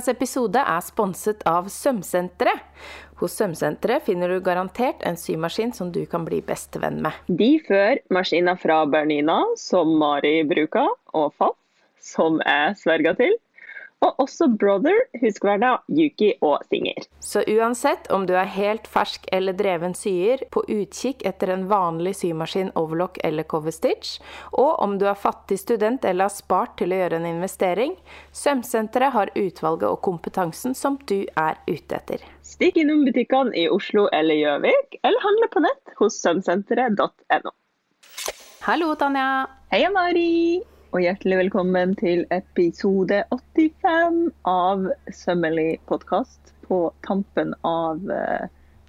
Ukas episode er sponset av Sømsenteret. Hos Sømsenteret finner du garantert en symaskin som du kan bli bestevenn med. De før maskiner fra Bernina, som Mari bruker, og Faff, som jeg sverger til. Og også Brother, Huskverna, Yuki og Singer. Så uansett om du er helt fersk eller dreven syer, på utkikk etter en vanlig symaskin, overlock eller cover stitch, og om du er fattig student eller har spart til å gjøre en investering, Sømsenteret har utvalget og kompetansen som du er ute etter. Stikk innom butikkene i Oslo eller Gjøvik, eller handle på nett hos sømsenteret.no. Hallo, Tanja. Hei, Mari! Og hjertelig velkommen til episode 85 av Sømmelig podkast. På tampen av uh,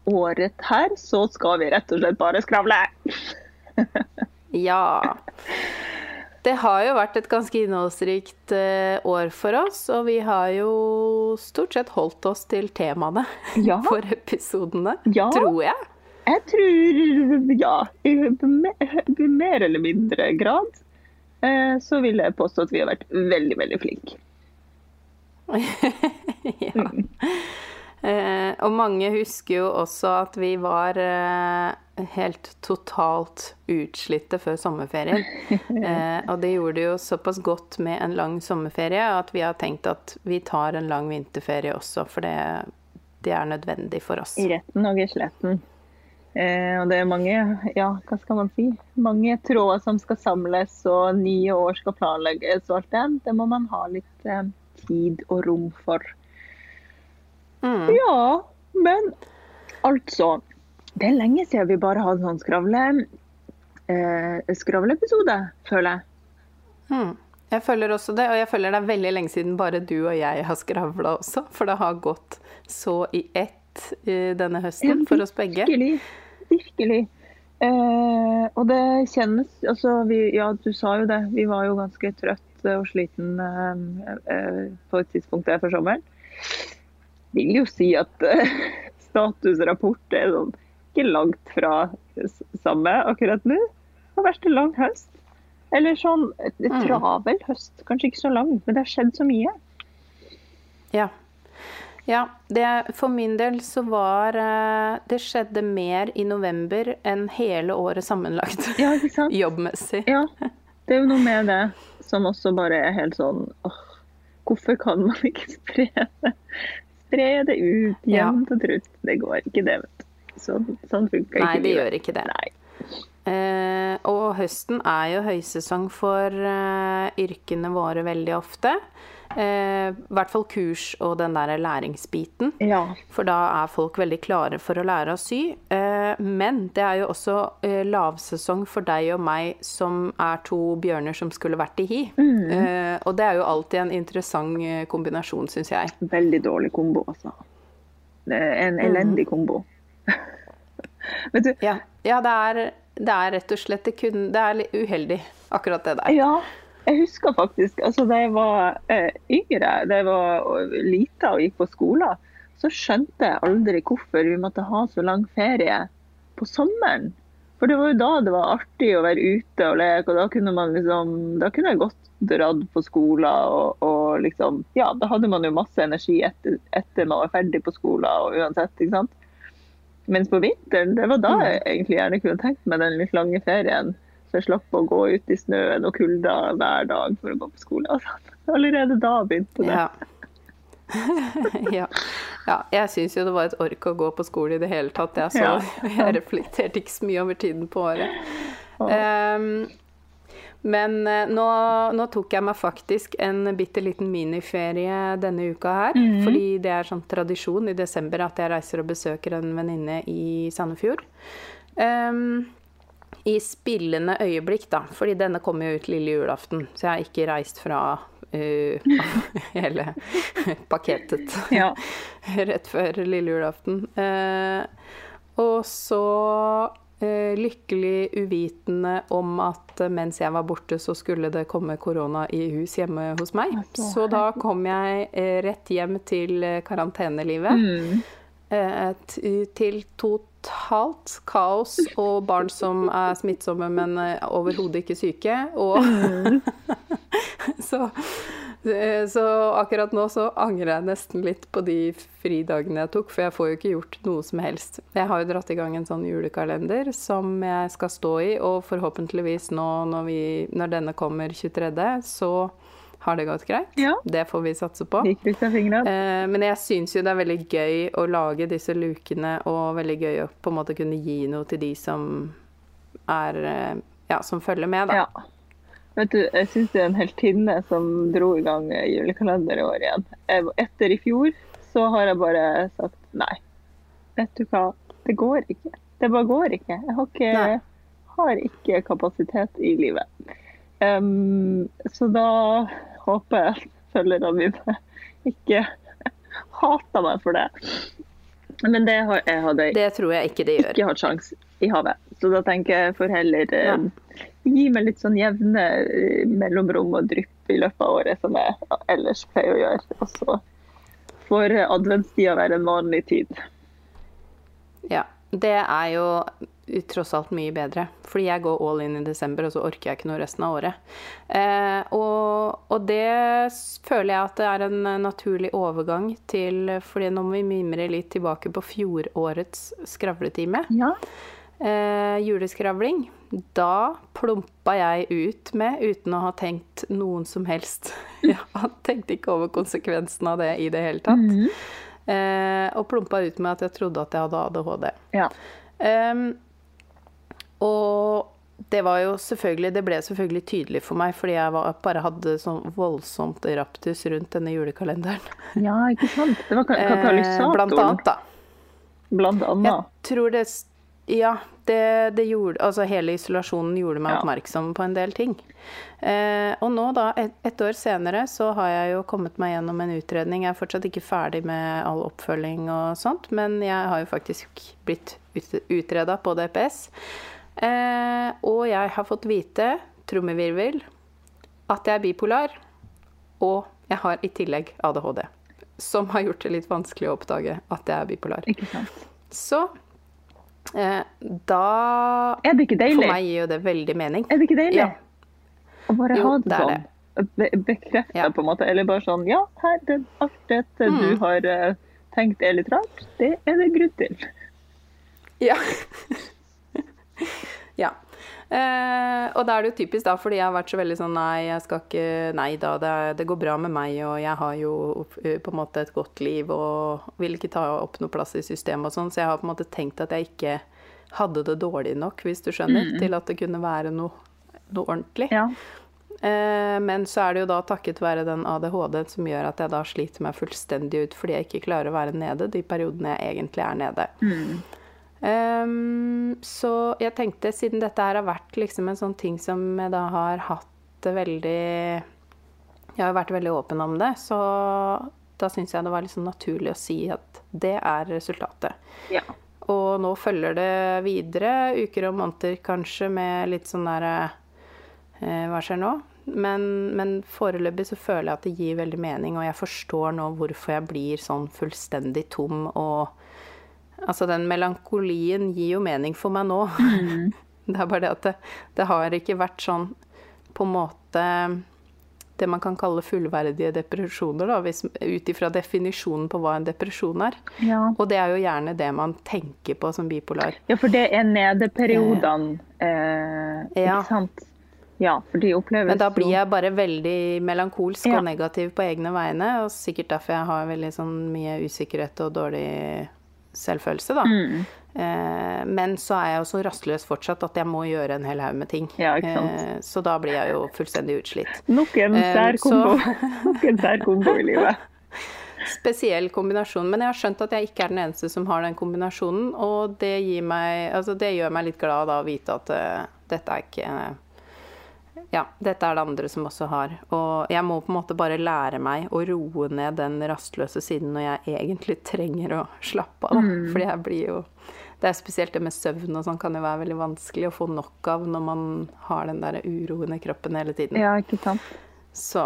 året her, så skal vi rett og slett bare skravle. ja. Det har jo vært et ganske innholdsrikt uh, år for oss, og vi har jo stort sett holdt oss til temaene ja. for episodene, ja. tror jeg. Jeg tror ja, i mer eller mindre grad. Eh, så vil jeg påstå at vi har vært veldig, veldig flinke. ja. Mm. Eh, og mange husker jo også at vi var eh, helt totalt utslitte før sommerferien. Eh, og det gjorde det jo såpass godt med en lang sommerferie at vi har tenkt at vi tar en lang vinterferie også, for det, det er nødvendig for oss. I retten og i sletten. Eh, og det er mange, ja, hva skal man si, mange tråder som skal samles, og nye år skal planlegges og alt det. Det må man ha litt eh, tid og rom for. Mm. Ja, men altså Det er lenge siden vi bare hadde sånn skravle, eh, skravleepisode, føler jeg. Mm. Jeg føler også det, og jeg føler det er veldig lenge siden bare du og jeg har skravla også. For det har gått så i ett denne høsten for oss begge. Virkelig. Virkelig. Eh, og det kjennes altså vi, Ja, du sa jo det. Vi var jo ganske trøtt og sliten eh, eh, på et tidspunkt der for sommeren. Vil jo si at eh, statusrapport er sånn ikke langt fra samme akkurat nå. Det har vært en lang høst. Eller sånn mm. travel høst. Kanskje ikke så lang, men det har skjedd så mye. Ja. Ja, det, for min del så var eh, Det skjedde mer i november enn hele året sammenlagt. Ja, ikke sant? Jobbmessig. Ja, det er jo noe med det som også bare er helt sånn åh, Hvorfor kan man ikke spre det? Spre det ut jevnt ja. og trutt. Det går ikke, det, vet du. Sånn, sånn funker ikke Nei, det gjør ikke det. Nei. Eh, og høsten er jo høysesong for eh, yrkene våre veldig ofte. Eh, I hvert fall kurs og den der læringsbiten. Ja. For da er folk veldig klare for å lære å sy. Eh, men det er jo også eh, lavsesong for deg og meg som er to bjørner som skulle vært i hi. Mm. Eh, og det er jo alltid en interessant eh, kombinasjon, syns jeg. Veldig dårlig kombo, altså. En mm. elendig mm. kombo. Vet du Ja, ja det, er, det, er, rett og slett det, kun, det er uheldig, akkurat det der. Ja, jeg husker faktisk altså da jeg var eh, yngre, da jeg var lita og gikk på skolen, så skjønte jeg aldri hvorfor vi måtte ha så lang ferie på sommeren. For det var jo da det var artig å være ute og leke, og da kunne man liksom Da kunne jeg godt dratt på skolen og, og, liksom Ja, da hadde man jo masse energi etter, etter man var ferdig på skolen og uansett, ikke sant. Mens på vinteren, det var da mm. jeg egentlig gjerne kunne tenkt meg den litt lange ferien. Jeg slapp å gå ut i snøen og kulda hver dag for å gå på skole. Altså, allerede da begynte det. Ja. ja. ja. Jeg syns jo det var et ork å gå på skole i det hele tatt. Jeg, så jeg reflekterte ikke så mye over tiden på året. Um, men uh, nå, nå, tok jeg meg faktisk en bitte liten miniferie denne uka her. Mm -hmm. Fordi det er sånn tradisjon i desember at jeg reiser og besøker en venninne i Sandefjord. Um, i spillende øyeblikk, da. Fordi denne kommer jo ut lille julaften, så jeg har ikke reist fra uh, hele pakketet ja. rett før lille julaften. Uh, og så uh, lykkelig uvitende om at mens jeg var borte, så skulle det komme korona i hus hjemme hos meg. Så da kom jeg rett hjem til karantenelivet. Mm. til totalt kaos og barn som er smittsomme, men overhodet ikke syke. Og så, Eh, Så akkurat nå så angrer jeg nesten litt på de fridagene jeg tok, for jeg får jo ikke gjort noe som helst. Jeg har jo dratt i gang en sånn julekalender som jeg skal stå i, og forhåpentligvis nå når, vi, når denne kommer 23., så har det gått greit. Ja. Det får vi satse på. Eh, Men jeg syns jo det er veldig gøy å lage disse lukene, og veldig gøy å på en måte kunne gi noe til de som er eh, Ja, som følger med, da. Ja. Vet du, jeg syns det er en heltinne som dro i gang julekalender i år igjen. Etter i fjor så har jeg bare sagt nei. Vet du hva, det går ikke. Det bare går ikke. Jeg har ikke, har ikke kapasitet i livet. Um, så da håper følgerne mine ikke hater meg for det. Men det har, jeg hadde Det tror jeg ikke de gjør. ikke hatt sjans i havet. Så da tenker jeg for heller eh, gi meg litt sånn jevne eh, mellomrom og drypp i løpet av året, som jeg ellers pleier å gjøre. Og så får adventstida være en vanlig tid. Ja. Det er jo tross alt mye bedre. Fordi jeg går all in i desember, og så orker jeg ikke noe resten av året. Eh, og, og det føler jeg at det er en naturlig overgang til Fordi nå må vi mimre litt tilbake på fjorårets skravletime. Ja. Eh, juleskravling. Da plumpa jeg ut med uten å ha tenkt noen som helst. Jeg tenkte ikke over konsekvensen av det i det hele tatt. Eh, og plumpa ut med at jeg trodde at jeg hadde ADHD. ja. Ehm, og det var jo selvfølgelig Det ble selvfølgelig tydelig for meg, fordi jeg var, bare hadde sånn voldsomt raptus rundt denne julekalenderen. Ja, ikke sant. Det var Eh, katalysatoren. blant annet, da. Blant Jeg annet. tror det Ja, det, det gjorde Altså hele isolasjonen gjorde meg Ja. oppmerksom på en del ting. Eh, og nå, da, et, et år senere, så har jeg jo kommet meg gjennom en utredning. Jeg er fortsatt ikke ferdig med all oppfølging og sånt, men jeg har jo faktisk blitt ut, utreda på DPS. Eh, og jeg har fått vite, trommevirvel, at jeg er bipolar, og jeg har i tillegg ADHD. Som har gjort det litt vanskelig å oppdage at jeg er bipolar. Ikke sant. Så eh, da Er det ikke For meg gir jo det veldig mening. Er det ikke deilig? Ja. Å bare Jo, ha det, det sånn. Be Ja. på en måte. Eller bare sånn Ja, her, det, alt dette Mm. du har eh, tenkt er litt rart, det er det grunn til. Ja. ja. Eh, og da er det jo typisk, da, fordi jeg har vært så veldig sånn Nei, jeg skal ikke Nei da, det, det går bra med meg, og jeg har jo eh, på en måte et godt liv og vil ikke ta opp noe plass i systemet og sånn, så jeg har på en måte tenkt at jeg ikke hadde det dårlig nok, hvis du skjønner, til at det kunne være noe, noe ordentlig. Ja. Eh, Men så er det jo da takket være den ADHD som gjør at jeg da sliter meg fullstendig ut fordi jeg ikke klarer å være nede de periodene jeg egentlig er nede. Ehm, så jeg tenkte, siden dette her har vært liksom en sånn ting som jeg da har hatt veldig Jeg har vært veldig åpen om det, så da syns jeg det var liksom naturlig å si at det er resultatet. ja. Og nå følger det videre, uker og måneder kanskje, med litt sånn der eh, Hva skjer nå? Men, men foreløpig så føler jeg at det gir veldig mening, og jeg forstår nå hvorfor jeg blir sånn fullstendig tom og Altså, den melankolien gir jo mening for meg nå. Det er bare det at det, det har ikke vært sånn på en måte det man kan kalle fullverdige depresjoner, da, ut ifra definisjonen på hva en depresjon er. ja. Og det er jo gjerne det man tenker på som bipolar. Ja, for det er nedeperiodene, eh, Ja. ikke sant? Ja, for de oppleves Men da blir jeg bare veldig melankolsk Ja. og negativ på egne vegne, og sikkert derfor jeg har veldig sånn mye usikkerhet og dårlig selvfølelse, da. Mm. Eh, men så er jeg jo så rastløs fortsatt at jeg må gjøre en hel haug med ting. Ja. Eh, så da blir jeg jo fullstendig utslitt. Nok en sær kombo i livet. Spesiell kombinasjon. Men jeg har skjønt at jeg ikke er den eneste som har den kombinasjonen, og det, meg, altså det gjør meg litt glad da å vite at uh, dette er ikke Ja, dette er det andre som også har. Og jeg må på en måte bare lære meg å roe ned den rastløse siden når jeg egentlig trenger å slappe av. Mm. Fordi jeg blir jo Det er spesielt det med søvn og sånn kan jo være veldig vanskelig å få nok av når man har den der uroen i kroppen hele tiden. Ja, ikke sant. Så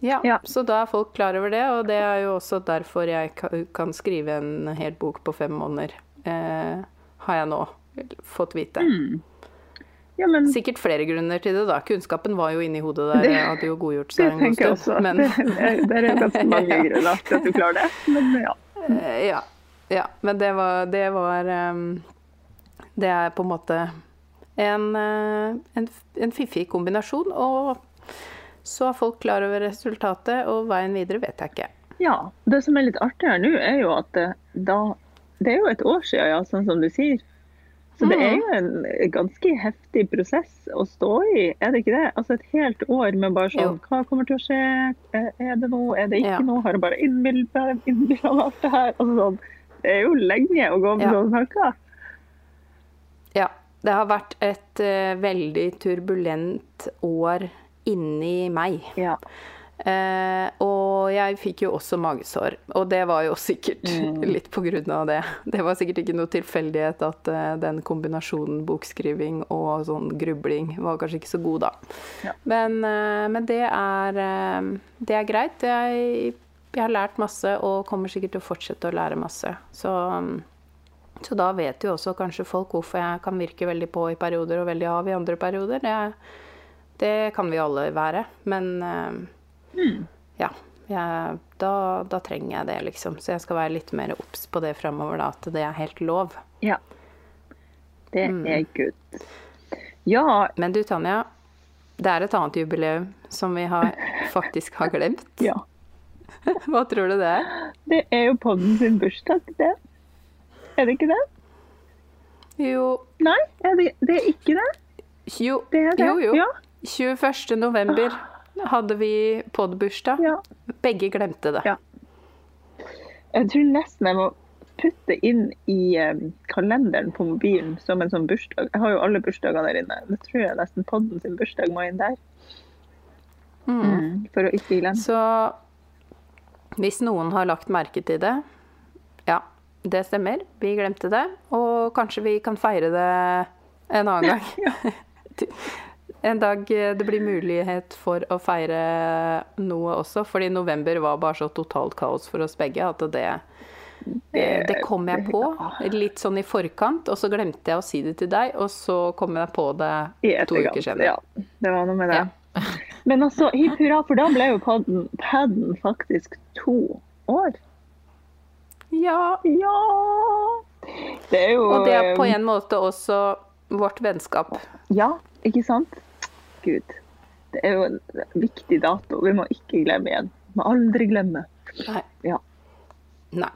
ja, Ja. så da er folk klar over det, og det er jo også derfor jeg kan skrive en hel bok på fem måneder. Eh, har jeg nå fått vite. Ja, men Sikkert flere grunner til det, da. Kunnskapen var jo inni hodet der. Det- hadde jo godgjort seg en god stund. Men Det, er ganske mange Ja. grunner til at du klarer det. Men ja. Eh, Ja. ja. Men det var, det var ehm, Det er på en måte en, eh, en, en fiffig kombinasjon. Og så er folk klar over resultatet, og veien videre vet jeg ikke. ja. Det som er litt artig her nå, er jo at da Det er jo et år siden, ja, sånn som du sier. Så det er jo en ganske heftig prosess å stå i, er det ikke det? Altså et helt år med bare sånn Jo. Hva kommer til å skje? Eh, Er det noe? Er det ikke Ja. noe? Har jeg bare innbilt meg alt det her? Altså sånn. Det er jo lenge å gå med Ja. sånne tanker. Ja. Det har vært et uh, veldig turbulent år inni meg. Ja. Uh, og jeg fikk jo også magesår, og det var jo sikkert Mm. litt på grunn av det. Det var sikkert ikke noe tilfeldighet at uh, den kombinasjonen bokskriving og sånn grubling var kanskje ikke så god da. Ja. Men, uh, men det, er, uh, det er greit. Jeg, jeg har lært masse og kommer sikkert til å fortsette å lære masse. Så, så da vet jo også kanskje folk hvorfor jeg kan virke veldig på i perioder og veldig av i andre perioder. Det, det kan vi alle være. Men mm. ja, jeg, da, da trenger jeg det, liksom. Så jeg skal være litt mer obs på det framover, da. At det er helt lov. ja. Det Mm. er good. Ja, Men du, Tanja. Det er et annet jubileum som vi har, faktisk har glemt. ja. Hva tror du det er? Det er jo podden sin bursdag, det. Er det ikke det? Jo, Nei, er det, det er ikke det. jo, Det er det. jo. jo. Ja. 21. november hadde vi podbursdag. ja. Begge glemte det. Ja. Jeg tror nesten jeg må putte inn i eh, kalenderen på mobilen som en sånn bursdag. Jeg har jo alle bursdager der inne. Det tror jeg nesten podden sin bursdag må inn der. Mm, for å ikke glemme. Så hvis noen har lagt merke til det, ja, det stemmer. Vi glemte det. Og kanskje vi kan feire det en annen gang. En dag det blir mulighet for å feire noe også, fordi november var bare så totalt kaos for oss begge at det det, det kom jeg på litt sånn i forkant, og så glemte jeg å si det til deg, og så kom jeg på det to uker senere. Ja, det var noe med det. Ja. Men altså, hipp hurra, for da ble jo podden, padden faktisk to år. Ja, Ja! Det er jo og det er på eh, en måte også vårt vennskap. Ja, ikke sant? Gud. Det er jo en viktig dato. Vi må ikke glemme igjen. Vi må aldri glemme. Nei. Ja. Nei.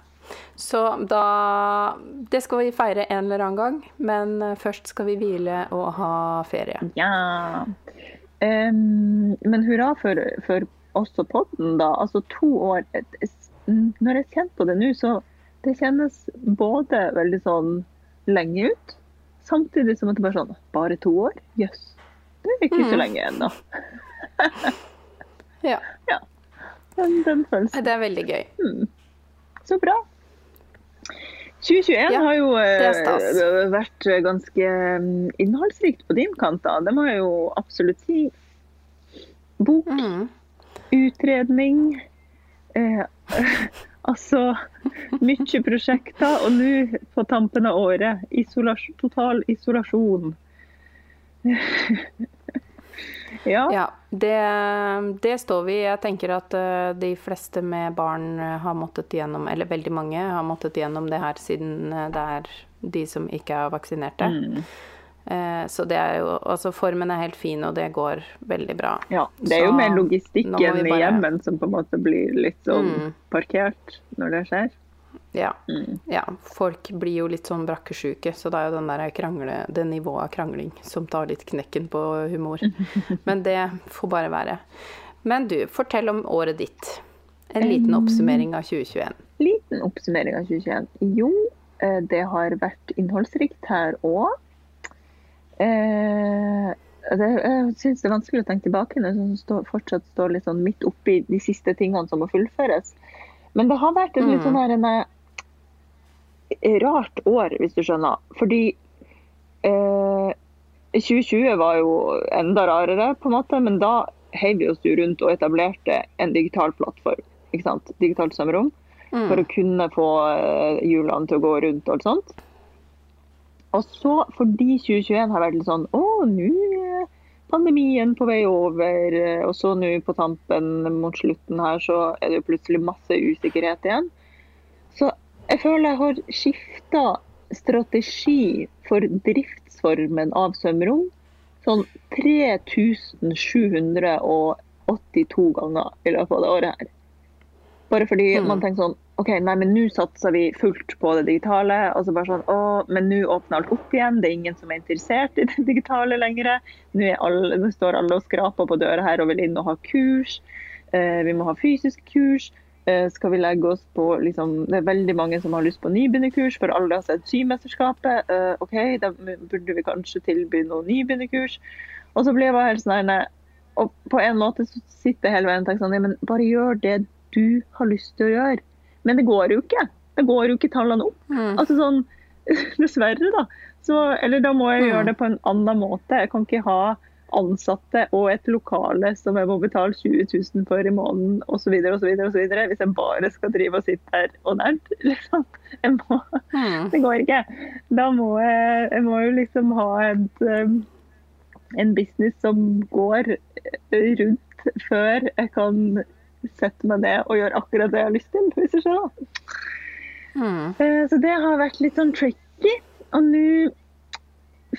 Så da Det skal vi feire en eller annen gang, men eh, først skal vi hvile og ha ferie. Ja. Um, men hurra for, for også podden, da. Altså to år Når jeg kjenner på det nå, så det kjennes både veldig sånn lenge ut, samtidig som at det bare sånn Bare to år? Jøss. Det er ikke så Mm. lenge ennå. Ja. Den, den følelsen. Det er veldig gøy. Så bra. 2021 Ja, har jo eh, vært ganske mm, innholdsrikt på din kant. da. Det må jeg jo absolutt si. Bok, Mm. utredning eh, Altså mye prosjekter. Og nå på tampen av året isolas total isolasjon. ja. Ja, det, det står vi. Jeg tenker at eh, de fleste med barn eh, har måttet gjennom, eller veldig mange har måttet gjennom det her siden eh, det er de som ikke er vaksinerte. Mm. Så det er jo Altså, formen er helt fin, og det går veldig bra. Ja, Det er jo mer logistikken bare... i hjemmen som på en måte blir litt sånn Mm. parkert når det skjer. Ja. Mm. ja. Folk blir jo litt sånn brakkesjuke, så det er jo den der krangle, det nivået av krangling som tar litt knekken på humor. Men det får bare være. Men du, fortell om året ditt. En liten oppsummering av 2021. Liten oppsummering av 2021. Jo, eh, det har vært innholdsrikt her òg. Eh, jeg syns det er vanskelig å tenke tilbake når jeg fortsatt står litt sånn midt oppi de siste tingene som må fullføres. Men det har vært et litt Mm. sånn her en, eh, rart år, hvis du skjønner. Fordi eh, 2020 var jo enda rarere, på en måte, men da heiv vi oss jo rundt og etablerte en digital plattform. ikke sant? Digitalt samrom for Mm. å kunne få eh, hjulene til å gå rundt og alt sånt. Og så, fordi 2021 har vært litt sånn Å, nå pandemien på vei over. Og så nå på tampen mot slutten her, så er det jo plutselig masse usikkerhet igjen. Så jeg føler jeg har skifta strategi for driftsformen av svømmerom sånn 3782 ganger i løpet av det året her. Bare fordi Mm. man tenker sånn OK, nei, men nå satser vi fullt på det digitale. Og så bare sånn Å, men nå åpner alt opp igjen. Det er ingen som er interessert i det digitale lenger. Nå, alle, nå står alle og skraper på døra her og vil inn og ha kurs. Eh, vi må ha fysiske kurs. Eh, skal vi legge oss på liksom, Det er veldig mange som har lyst på nybegynnerkurs, for alle har sett Symesterskapet. Eh, OK, da burde vi kanskje tilby noe nybegynnerkurs. Og så blir jeg bare helt sånn Og på en måte så sitter jeg hele veien og tenker sånn ja, men bare gjør det du har lyst til å gjøre. Men det går jo ikke. Det går jo ikke tallene opp. Mm. Altså sånn, Dessverre, da. Så, eller da må jeg gjøre det på en annen måte. Jeg kan ikke ha ansatte og et lokale som jeg må betale 20 000 for i måneden osv. Hvis jeg bare skal drive og sitte her og nært. Liksom. Må, Mm. det går ikke. Da må jeg, jeg må jo liksom ha et, um, en business som går rundt før jeg kan sette meg ned og gjøre akkurat det jeg har lyst til. hvis du skjønner. Mm. Så det har vært litt sånn tricky. Og nå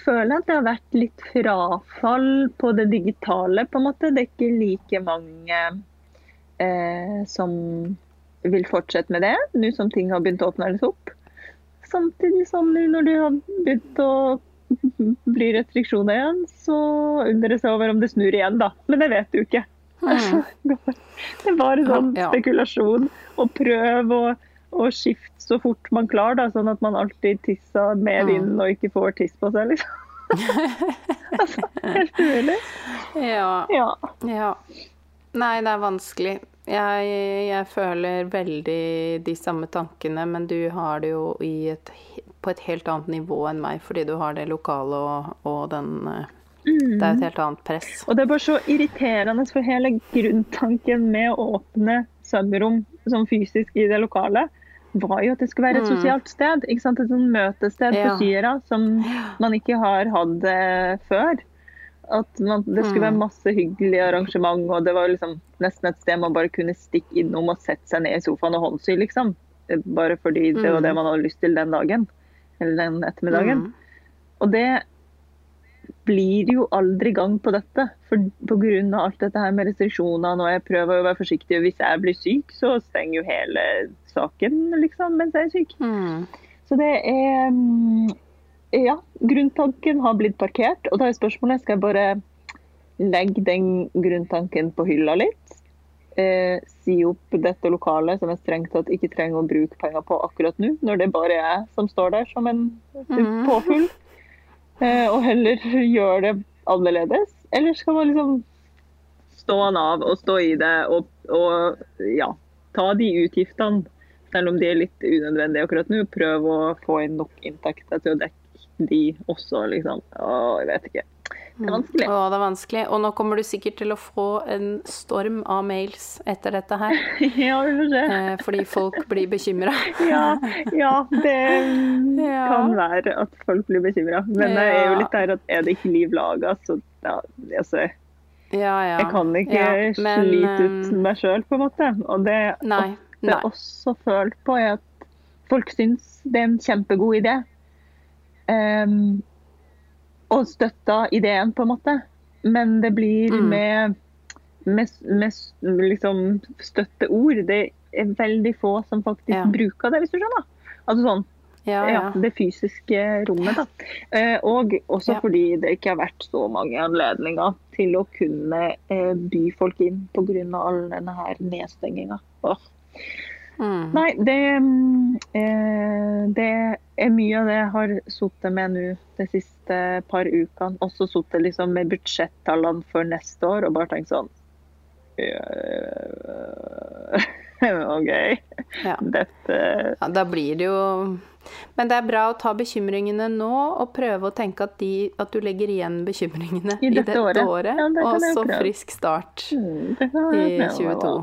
føler jeg at det har vært litt frafall på det digitale, på en måte. Det er ikke like mange eh, som vil fortsette med det, nå som ting har begynt å åpne litt opp. Samtidig som nå når det har begynt å bli restriksjoner igjen, så undrer det seg over om det snur igjen, da. Men det vet du ikke. Mm. Det er bare sånn Ja. spekulasjon. Og prøv å, å skifte så fort man klarer, da, sånn at man alltid tisser med Mm. vinden og ikke får tiss på seg, liksom. altså, helt umulig. Ja. Ja. Ja. Nei, det er vanskelig. Jeg, jeg føler veldig de samme tankene, men du har det jo i et, på et helt annet nivå enn meg, fordi du har det lokale og, og den eh, Det er et helt annet press. Og det er bare så irriterende, for hele grunntanken med å åpne svømmerom sånn fysisk i det lokale, var jo at det skulle være et Mm. sosialt sted. ikke sant? Et sånn møtested Ja. for syere som man ikke har hatt det før. At man, det skulle Mm. være masse hyggelige arrangement, og det var liksom nesten et sted man bare kunne stikke innom og sette seg ned i sofaen og håndsy, liksom. Bare fordi det var Mm. det man hadde lyst til den dagen. Eller den ettermiddagen. Mm. Og det blir jo aldri gang på dette. For pga. alt dette her med restriksjonene, og jeg prøver å være forsiktig. Hvis jeg blir syk, så stenger jo hele saken liksom, mens jeg er syk. Mm. Så det er mm, Ja, grunntanken har blitt parkert. Og da er spørsmålet skal jeg bare legge den grunntanken på hylla litt. Eh, si opp dette lokalet som jeg strengt tatt ikke trenger å bruke penger på akkurat nå, når det bare er jeg som står der som en Mhm. påfugl. Og heller gjøre det annerledes. Eller skal man liksom stå han av og stå i det og, og ja, ta de utgiftene, selv om de er litt unødvendige akkurat nå. Prøve å få inn nok inntekter til å dekke de også, liksom. Å, jeg vet ikke. Det er vanskelig. Å, det er vanskelig. Og nå kommer du sikkert til å få en storm av mails etter dette her. Ja, vi får se. Eh, fordi folk blir bekymra. Ja, ja det Ja. kan være at folk blir bekymra. Men det er jo litt der at er det ikke liv laga, så ja, altså, Ja, ja. Jeg kan ikke Ja, men, slite ut eh, meg sjøl, på en måte. Og det Nei. ofte nei. også følt på, er at folk syns det er en kjempegod idé. Um, og støtta ideen, på en måte. Men det blir Mm. med, med, med liksom støtteord. Det er veldig få som faktisk Ja. bruker det, hvis du skjønner. Altså sånn, Ja, ja, ja. det fysiske rommet. Da. Eh, og også fordi det ikke har vært så mange anledninger til å kunne eh, by folk inn pga. all denne her nedstenginga. Mm. Nei, det, eh, det er mye av det jeg har sittet med nå de siste par ukene. Også sittet liksom med budsjettallene for neste år og bare tenkt sånn øh, OK, Ja. dette Ja, da blir det jo Men det er bra å ta bekymringene nå, og prøve å tenke at, de, at du legger igjen bekymringene I i dette dette, året. året. Ja, det og så frisk start mm, det i jeg prøve 22.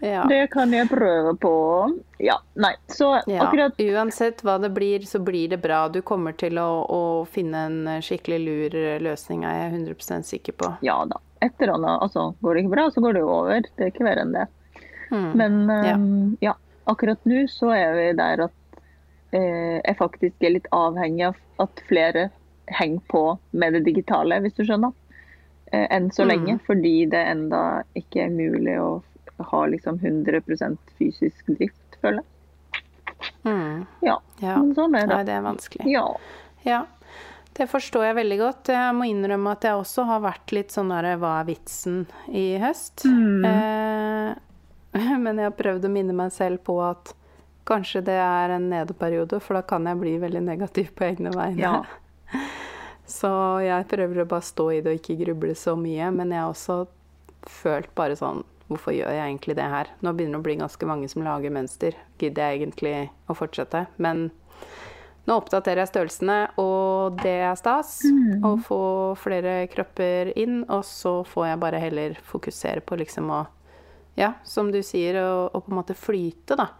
Ja. Det kan jeg prøve på. Ja, nei, så Ja. akkurat Uansett hva det blir, så blir det bra. Du kommer til å, å finne en skikkelig lur løsning, er jeg 100% sikker på. Ja da. Et eller annet. Altså, går det ikke bra, så går det jo over. Det er ikke verre enn det. Mm. Men Ja. ehm, ja, akkurat nå så er vi der at eh, jeg faktisk er litt avhengig av at flere henger på med det digitale, hvis du skjønner. Eh, enn så Mm. lenge, fordi det enda ikke er mulig å ha liksom 100 fysisk drift, føler jeg. Mm. Ja, Ja. men sånn er Nei, det. det er vanskelig. Ja. Ja, det forstår jeg veldig godt. Jeg må innrømme at jeg også har vært litt sånn derre hva er vitsen i høst? Mm. Eh, men jeg har prøvd å minne meg selv på at kanskje det er en nedeperiode, for da kan jeg bli veldig negativ på egne vegne. Ja. Så jeg prøver å bare stå i det og ikke gruble så mye, men jeg har også følt bare sånn Hvorfor gjør jeg egentlig det her? Nå begynner det å bli ganske mange som lager mønster. Gidder jeg egentlig å fortsette? Men nå oppdaterer jeg størrelsene, og det er stas. Å få flere kropper inn, og så får jeg bare heller fokusere på liksom å Ja, som du sier, å, å på en måte flyte, da.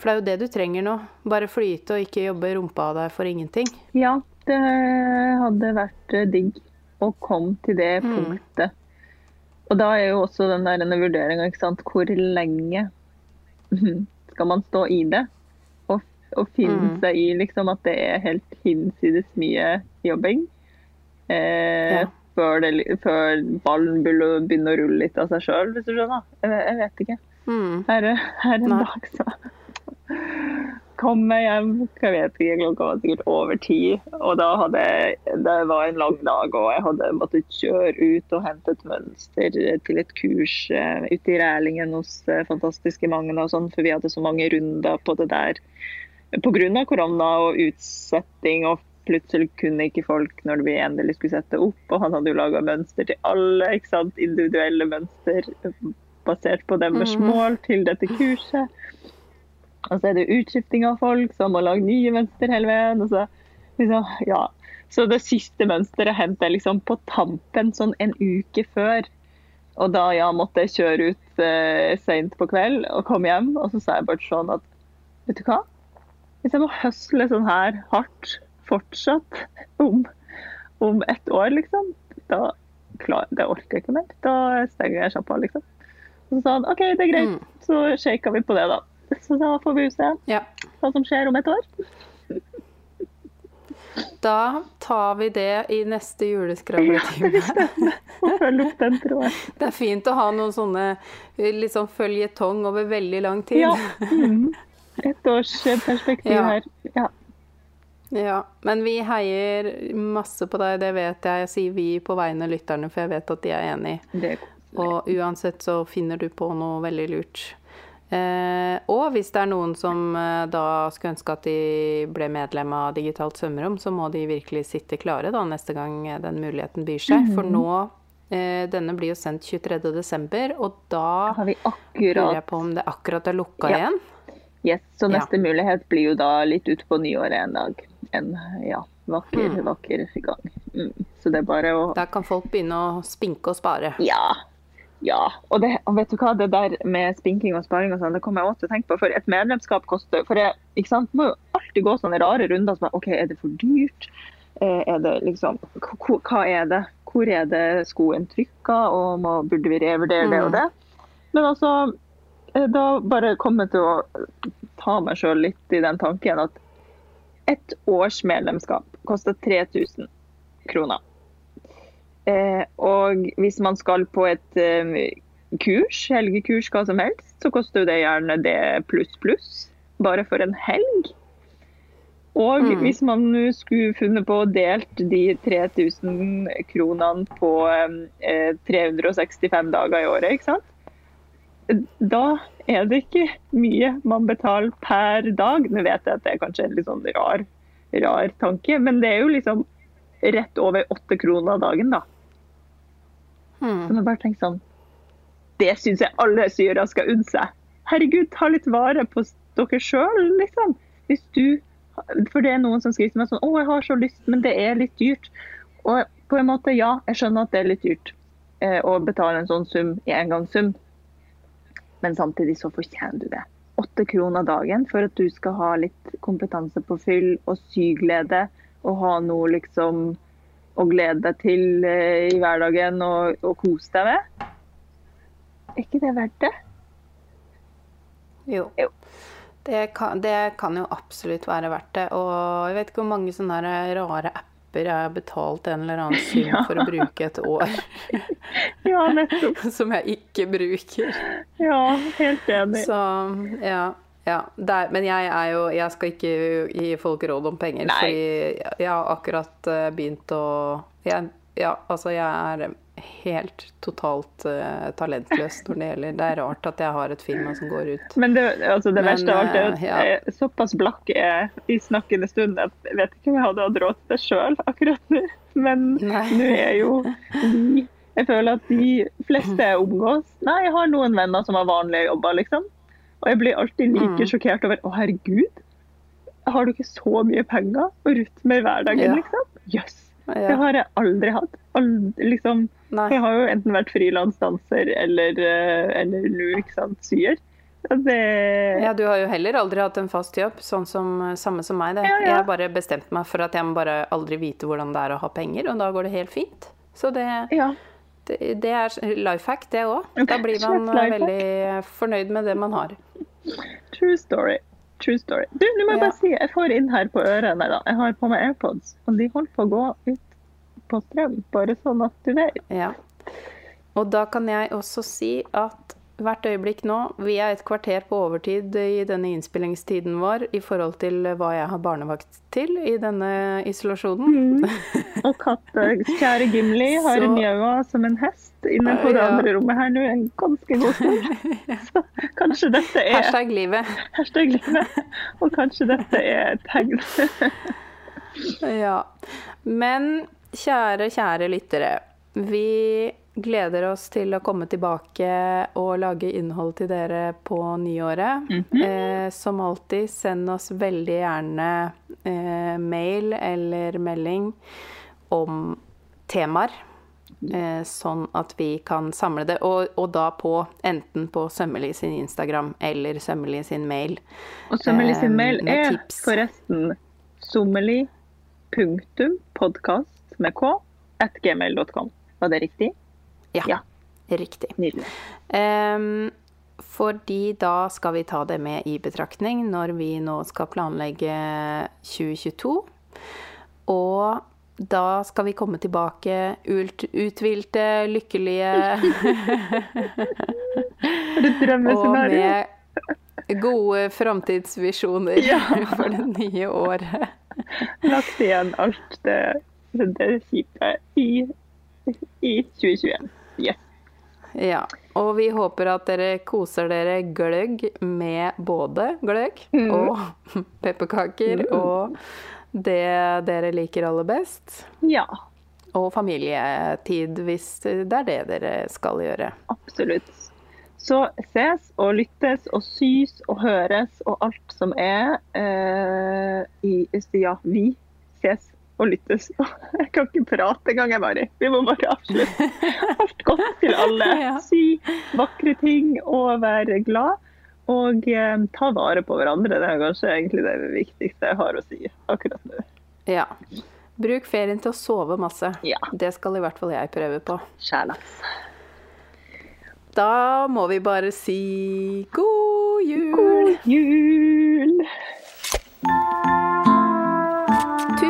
For det er jo det du trenger nå. Bare flyte og ikke jobbe rumpa av deg for ingenting. ja, det hadde vært eh, digg å komme til det Mm. Og da er jo også den der vurderinga, ikke sant. Hvor lenge skal man stå i det? Og, og finne Mm. seg i liksom at det er helt hinsides mye jobbing. Eh, Ja. før, det, før ballen begynner å rulle litt av seg sjøl, hvis du skjønner. Jeg, jeg vet ikke. Mm. Her, er- her er en Nei. dag så kom jeg hjem, jeg vet ikke, klokka var sikkert over ti. Og da hadde jeg, det var en lang dag, og jeg hadde måttet kjøre ut og hente et mønster til et kurs uh, ute i Rælingen hos uh, fantastiske og sånn, for vi hadde så mange runder på det der pga. korona og utsetting. og Plutselig kunne ikke folk når vi endelig skulle sette opp, og han hadde jo laga mønster til alle. ikke sant, Individuelle mønster basert på deres Mhm. mål til dette kurset. Og så er det utskifting av folk som må lage nye mønster hele veien. Så, liksom, ja. så det siste mønsteret hentet jeg liksom på tampen sånn en uke før. Og da ja, måtte jeg kjøre ut eh, seint på kveld og komme hjem. Og så sa jeg bare sånn at vet du hva? Hvis jeg må høsle sånn her hardt fortsatt om, om ett år, liksom, da klar, det orker jeg ikke mer. Da stenger jeg sjappa, liksom. Og så sa han OK, det er greit. Mm. Så shaka vi på det, da. Så da får vi se Ja. hva som skjer om et år. Da tar vi det i neste juleskravletime. Ja. Det er fint å ha noen sånne liksom føljetong over veldig lang tid. Ja. Mm. Et års perspektiv Ja. her. Ja. Ja, Men vi heier masse på deg, det vet jeg. Jeg sier vi på vegne av lytterne, for jeg vet at de er enig. Og uansett så finner du på noe veldig lurt. Eh, og hvis det er noen som eh, da skulle ønske at de ble medlem av Digitalt svømmerom, så må de virkelig sitte klare da neste gang den muligheten byr seg. For nå eh, Denne blir jo sendt 23.12., og da Har vi lurer akkurat jeg på om det akkurat er lukka Ja. igjen. Yes, så Ja. neste mulighet blir jo da litt utpå nyåret en dag. En ja, vakker, Mm. vakker gang. Mm. Så det er bare å Da kan folk begynne å spinke og spare. Ja. Ja. Og, det, og vet du hva, det der med spinking og sparing og sånn, det kommer jeg også til å tenke på. For et medlemskap koster For jeg ikke sant, må jo alltid gå sånne rare runder som er OK, er det for dyrt? Eh, Er det liksom hva- er det? Hvor er det skoen trykker, og må, burde vi revurdere det og det? Men altså, eh, da bare kommer jeg til å ta meg sjøl litt i den tanken at et års medlemskap koster 3000 kroner. Eh, og hvis man skal på et eh, kurs, helgekurs, hva som helst, så koster jo det gjerne det pluss pluss. Bare for en helg. Og Mm. hvis man nå skulle funnet på å delt de 3000 kronene på eh, 365 dager i året, ikke sant? Da er det ikke mye man betaler per dag. Nå vet jeg at det er kanskje en litt sånn rar, rar tanke, men det er jo liksom rett over åtte kroner dagen, da. Hmm. Så man bare tenker sånn Det syns jeg alle syrere skal unne seg. Herregud, ta litt vare på dere sjøl, liksom. Hvis du For det er noen som skriver til meg sånn Å, jeg har så lyst, men det er litt dyrt. Og på en måte, ja, jeg skjønner at det er litt dyrt eh, å betale en sånn sum i engangssum. Men samtidig så fortjener du det. Åtte kroner dagen for at du skal ha litt kompetanse på fyll og syglede. Og ha noe liksom å glede deg til eh, i hverdagen og, og kose deg med. Er ikke det verdt det? Jo. Jo. Det kan, det kan jo absolutt være verdt det. Og jeg vet ikke hvor mange sånne rare apper jeg har betalt en eller annen sum Ja. for å bruke et år, Ja, nettopp. som jeg ikke bruker. Ja, helt enig. Så ja. Ja. er, men jeg er jo Jeg skal ikke gi folk råd om penger, Nei. fordi jeg har akkurat eh, begynt å jeg, Ja, altså, jeg er helt totalt uh, talentløs når det gjelder Det er rart at jeg har et firma som går ut. Men det, altså det Men, verste av alt er at eh, ja. såpass blakk er i snakkende stund at jeg vet ikke om jeg hadde hatt råd til det sjøl akkurat nå. Men nå er jo de Jeg føler at de fleste omgås Nei, jeg har noen venner som har vanlige jobber, liksom. Og jeg blir alltid like Mm. sjokkert over Å, herregud. Har du ikke så mye penger å rutte med i hverdagen, Ja. liksom? Jøss. Det Ja. har jeg aldri hatt. Aldri, liksom, jeg har jo enten vært frilansdanser eller, eh, eller lur, ikke sant, syer. Det, Ja, du har jo heller aldri hatt en fast jobb, sånn som samme som meg. Det. Ja, ja. Jeg har bare bestemt meg for at jeg må bare aldri vite hvordan det er å ha penger, og da går det helt fint. Så det, ja. Det, det er life hack, det òg. Da blir man veldig fornøyd med det man har. True story. True story. Du, nå må jeg Ja. bare si, jeg får inn her på ørene, da, jeg har på meg AirPods, og de holder på å gå ut på strøm, bare sånn at du vet. Ja. Og da kan jeg også si at hvert øyeblikk nå Vi er et kvarter på overtid i denne innspillingstiden vår i forhold til hva jeg har barnevakt til i denne isolasjonen. Og katte, kjære Gimli har Så- mjaua som en hest inne på det andre rommet her nå en ganske god stund. Så kanskje dette er Hashtag livet. hashtag livet, og kanskje dette er et tegn. Ja. Men kjære, kjære lyttere. Vi gleder oss til å komme tilbake og lage innhold til dere på nyåret. eh, som alltid, send oss veldig gjerne eh, mail eller melding om temaer. Eh, sånn at vi kan samle det. Og, og da på enten på Sømmeli sin Instagram eller Sømmeli sin mail. Og Sømmelig sin Eh, mail er tips. forresten sommeli.podkast med k at gmail.com. Var det riktig? Ja, Ja. riktig. Nydelig. Um, fordi da skal vi ta det med i betraktning når vi nå skal planlegge 2022. Og da skal vi komme tilbake ut, uthvilte, lykkelige og med gode framtidsvisjoner Ja. for det nye året. Lagt igjen alt det, det kjipe i, i 2021. Yes. Ja. Og vi håper at dere koser dere gløgg med både gløgg Mm. og pepperkaker og det dere liker aller best. Ja, Og familietid, hvis det er det dere skal gjøre. absolutt. Så ses og lyttes og sys og høres og alt som er eh, i Ja, vi ses og lyttes. Jeg kan ikke prate engang, jeg bare. Vi må bare avslutte. Alt godt til alle. Si vakre ting og være glad. Og eh, ta vare på hverandre. Det er kanskje egentlig det viktigste jeg har å si akkurat nå. Ja. Bruk ferien til å sove masse. Ja. Det skal i hvert fall jeg prøve på. Sjælas. Da må vi bare si god jul! God jul!